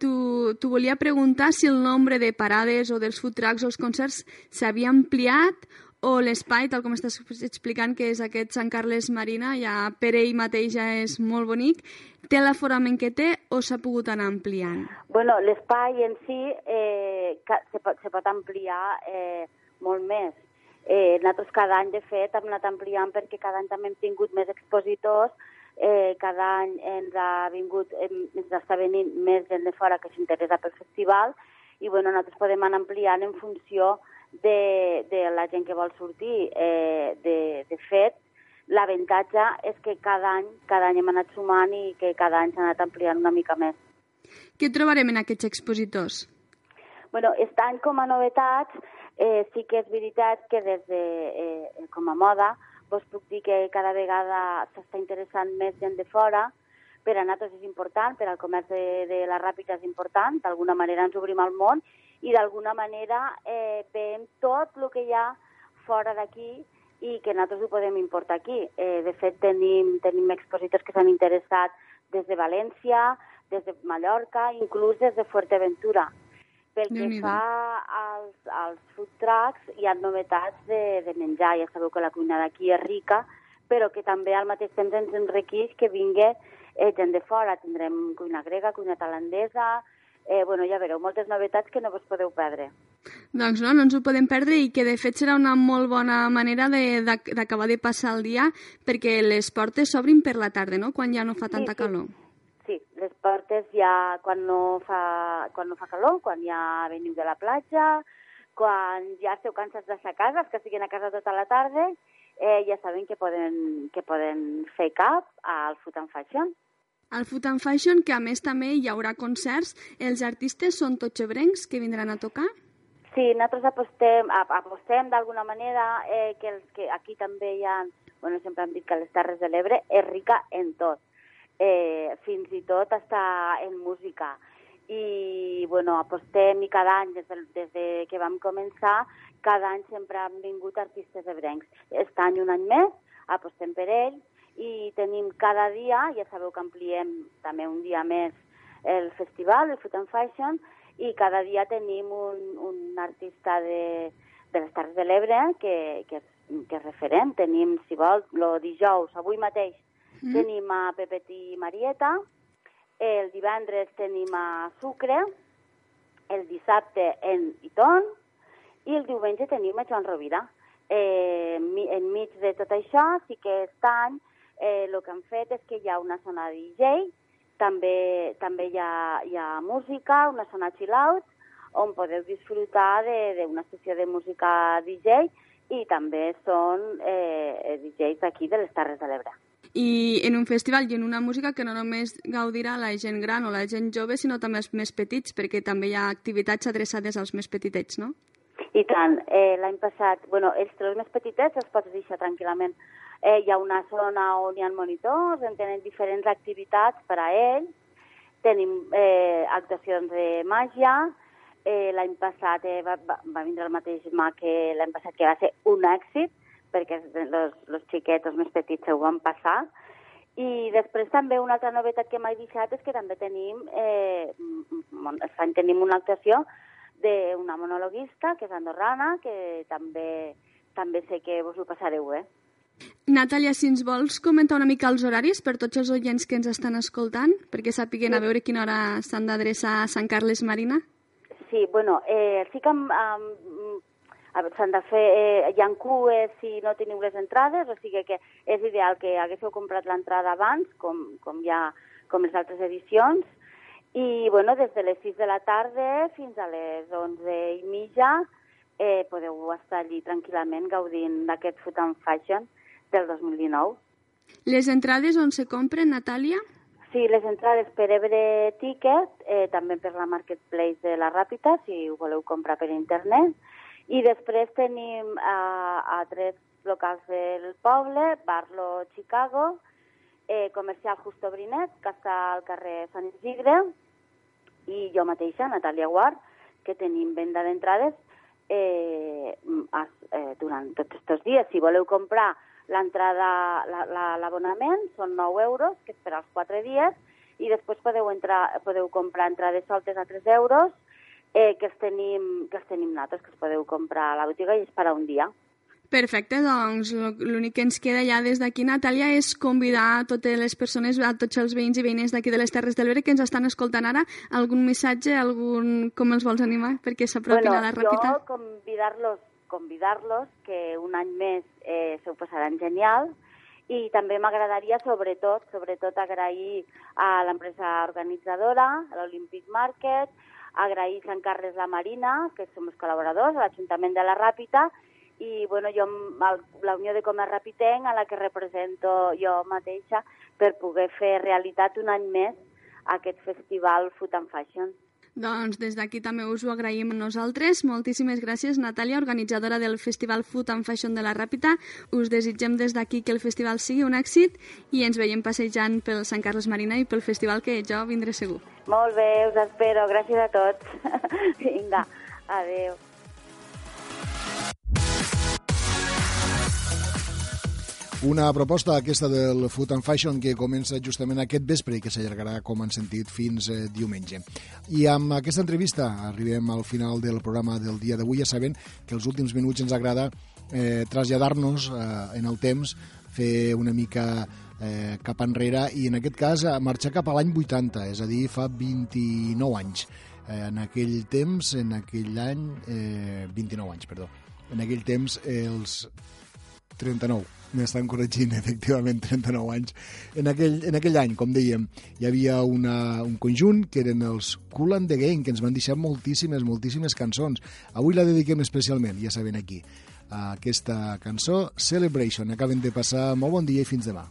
tu volia preguntar si el nombre de parades o dels food trucks o els concerts s'havia ampliat o l'espai, tal com estàs explicant, que és aquest Sant Carles Marina, ja per ell mateix ja és molt bonic, té l'aforament que té o s'ha pogut anar ampliant? Bueno, l'espai en si eh, se, pot, se pot ampliar eh, molt més. Eh, nosaltres cada any, de fet, hem anat ampliant perquè cada any també hem tingut més expositors, eh, cada any ens ha vingut, ens està venint més gent de fora que s'interessa pel festival i bueno, nosaltres podem anar ampliant en funció de la gent que vol sortir. Eh, de, de fet, l'avantatge és que cada any, cada any hem anat sumant i que cada any s'ha anat ampliant una mica més. Què trobarem en aquests expositors? Bueno, estan com a novetats, eh, sí que és veritat que des de, eh, com a moda, vos puc dir que cada vegada s'està interessant més gent de fora, per a nosaltres és important, per al comerç de, de la Ràpita és important, d'alguna manera ens obrim al món i d'alguna manera eh, veiem tot el que hi ha fora d'aquí i que nosaltres ho podem importar aquí. Eh, de fet, tenim, tenim expositors que s'han interessat des de València, des de Mallorca, inclús des de Fuerteventura. Pel que fa als, als food trucks, hi ha novetats de, de menjar. Ja sabeu que la cuina d'aquí és rica, però que també al mateix temps ens enriqueix que vingui eh, gent de fora. Tindrem cuina grega, cuina tailandesa, eh, bueno, ja veureu, moltes novetats que no vos podeu perdre. Doncs no, no ens ho podem perdre i que de fet serà una molt bona manera d'acabar de, de passar el dia perquè les portes s'obrin per la tarda, no?, quan ja no fa tanta sí, sí. calor. Sí, les portes ja quan no fa, quan no fa calor, quan ja veniu de la platja, quan ja esteu cansats de sa casa, els que estiguin a casa tota la tarda, eh, ja saben que poden, que poden fer cap al and Fashion. Al and Fashion, que a més també hi haurà concerts, els artistes són tots ebrencs que vindran a tocar? Sí, nosaltres apostem, apostem d'alguna manera eh, que, els, que aquí també hi ha, bueno, sempre hem dit que les Terres de l'Ebre és rica en tot, eh, fins i tot està en música. I, bueno, apostem i cada any, des de, des de que vam començar, cada any sempre han vingut artistes ebrencs. Aquest any un any més, apostem per ells, i tenim cada dia, ja sabeu que ampliem també un dia més el festival, el Food and Fashion, i cada dia tenim un, un artista de, de les Terres de l'Ebre que, que, que és referent. Tenim, si vol, el dijous, avui mateix, mm. tenim a Pepetí Marieta, el divendres tenim a Sucre, el dissabte en Iton, i el diumenge tenim a Joan Rovira. Eh, enmig de tot això, sí que aquest any eh, el que han fet és que hi ha una zona de DJ, també, també hi, ha, hi ha música, una zona chill out, on podeu disfrutar d'una sessió de música DJ i també són eh, DJs d'aquí de les Terres de l'Ebre. I en un festival i en una música que no només gaudirà la gent gran o la gent jove, sinó també els més petits, perquè també hi ha activitats adreçades als més petitets, no? I tant. Eh, L'any passat, bueno, els, els més petitets els pots deixar tranquil·lament Eh, hi ha una zona on hi ha monitors, on tenen diferents activitats per a ells. Tenim eh, actuacions de màgia. Eh, l'any passat eh, va, va, vindre el mateix mà que l'any passat, que va ser un èxit, perquè els xiquets, els més petits, se ho van passar. I després també una altra novetat que m'he deixat és que també tenim, eh, any tenim una actuació d'una monologuista, que és andorrana, que també, també sé que vos ho passareu. Eh? Natàlia, si ens vols comentar una mica els horaris per tots els oients que ens estan escoltant, perquè sàpiguen a veure quina hora s'han d'adreçar a Sant Carles Marina? Sí, bueno, eh, sí que um, s'han de fer... Eh, hi ha cues si no teniu les entrades, o sigui que és ideal que haguéssiu comprat l'entrada abans, com, com, ja, com les altres edicions, i bueno, des de les 6 de la tarda fins a les 11 i mitja eh, podeu estar allí tranquil·lament gaudint d'aquest Food and Fashion del 2019. Les entrades on se compren, Natàlia? Sí, les entrades per Ebre Ticket, eh, també per la Marketplace de la Ràpita, si ho voleu comprar per internet. I després tenim a, a tres locals del poble, Barlo Chicago, eh, Comercial Justo Brinet, que està al carrer Sant Isidre, i jo mateixa, Natàlia Guard, que tenim venda d'entrades eh, eh, durant tots aquests dies. Si voleu comprar L'entrada, l'abonament la, són 9 euros, que és per als 4 dies, i després podeu, entrar, podeu comprar entrades soltes a 3 euros, eh, que, els tenim, que els tenim nosaltres, que els podeu comprar a la botiga i és per a un dia. Perfecte, doncs l'únic que ens queda ja des d'aquí, Natàlia, és convidar a totes les persones, a tots els veïns i veïnes d'aquí de les Terres del Vere que ens estan escoltant ara, algun missatge, algun... com els vols animar perquè s'apropin bueno, a la ràpida? Jo convidar-los convidar-los, que un any més eh, se ho passaran genial, i també m'agradaria, sobretot, sobretot agrair a l'empresa organitzadora, a l'Olympic Market, agrair Sant Carles la Marina, que som els col·laboradors, a l'Ajuntament de la Ràpita, i bueno, jo, la Unió de Comerç Rapitenc, a la que represento jo mateixa, per poder fer realitat un any més aquest festival Food and Fashion. Doncs des d'aquí també us ho agraïm nosaltres. Moltíssimes gràcies, Natàlia, organitzadora del Festival Food and Fashion de la Ràpita. Us desitgem des d'aquí que el festival sigui un èxit i ens veiem passejant pel Sant Carles Marina i pel festival que jo vindré segur. Molt bé, us espero. Gràcies a tots. *laughs* Vinga, adeu. Una proposta aquesta del Food and Fashion que comença justament aquest vespre i que s'allargarà, com han sentit, fins eh, diumenge. I amb aquesta entrevista arribem al final del programa del dia d'avui, ja sabent que els últims minuts ens agrada eh, traslladar-nos eh, en el temps, fer una mica eh, cap enrere i en aquest cas marxar cap a l'any 80, és a dir, fa 29 anys. Eh, en aquell temps, en aquell any, eh, 29 anys, perdó. En aquell temps, els 39 m'estan corregint, *laughs* efectivament, 39 anys. En aquell, en aquell any, com dèiem, hi havia una, un conjunt que eren els Cool and the Gang, que ens van deixar moltíssimes, moltíssimes cançons. Avui la dediquem especialment, ja saben aquí, a aquesta cançó, Celebration. Acaben de passar molt bon dia i fins demà.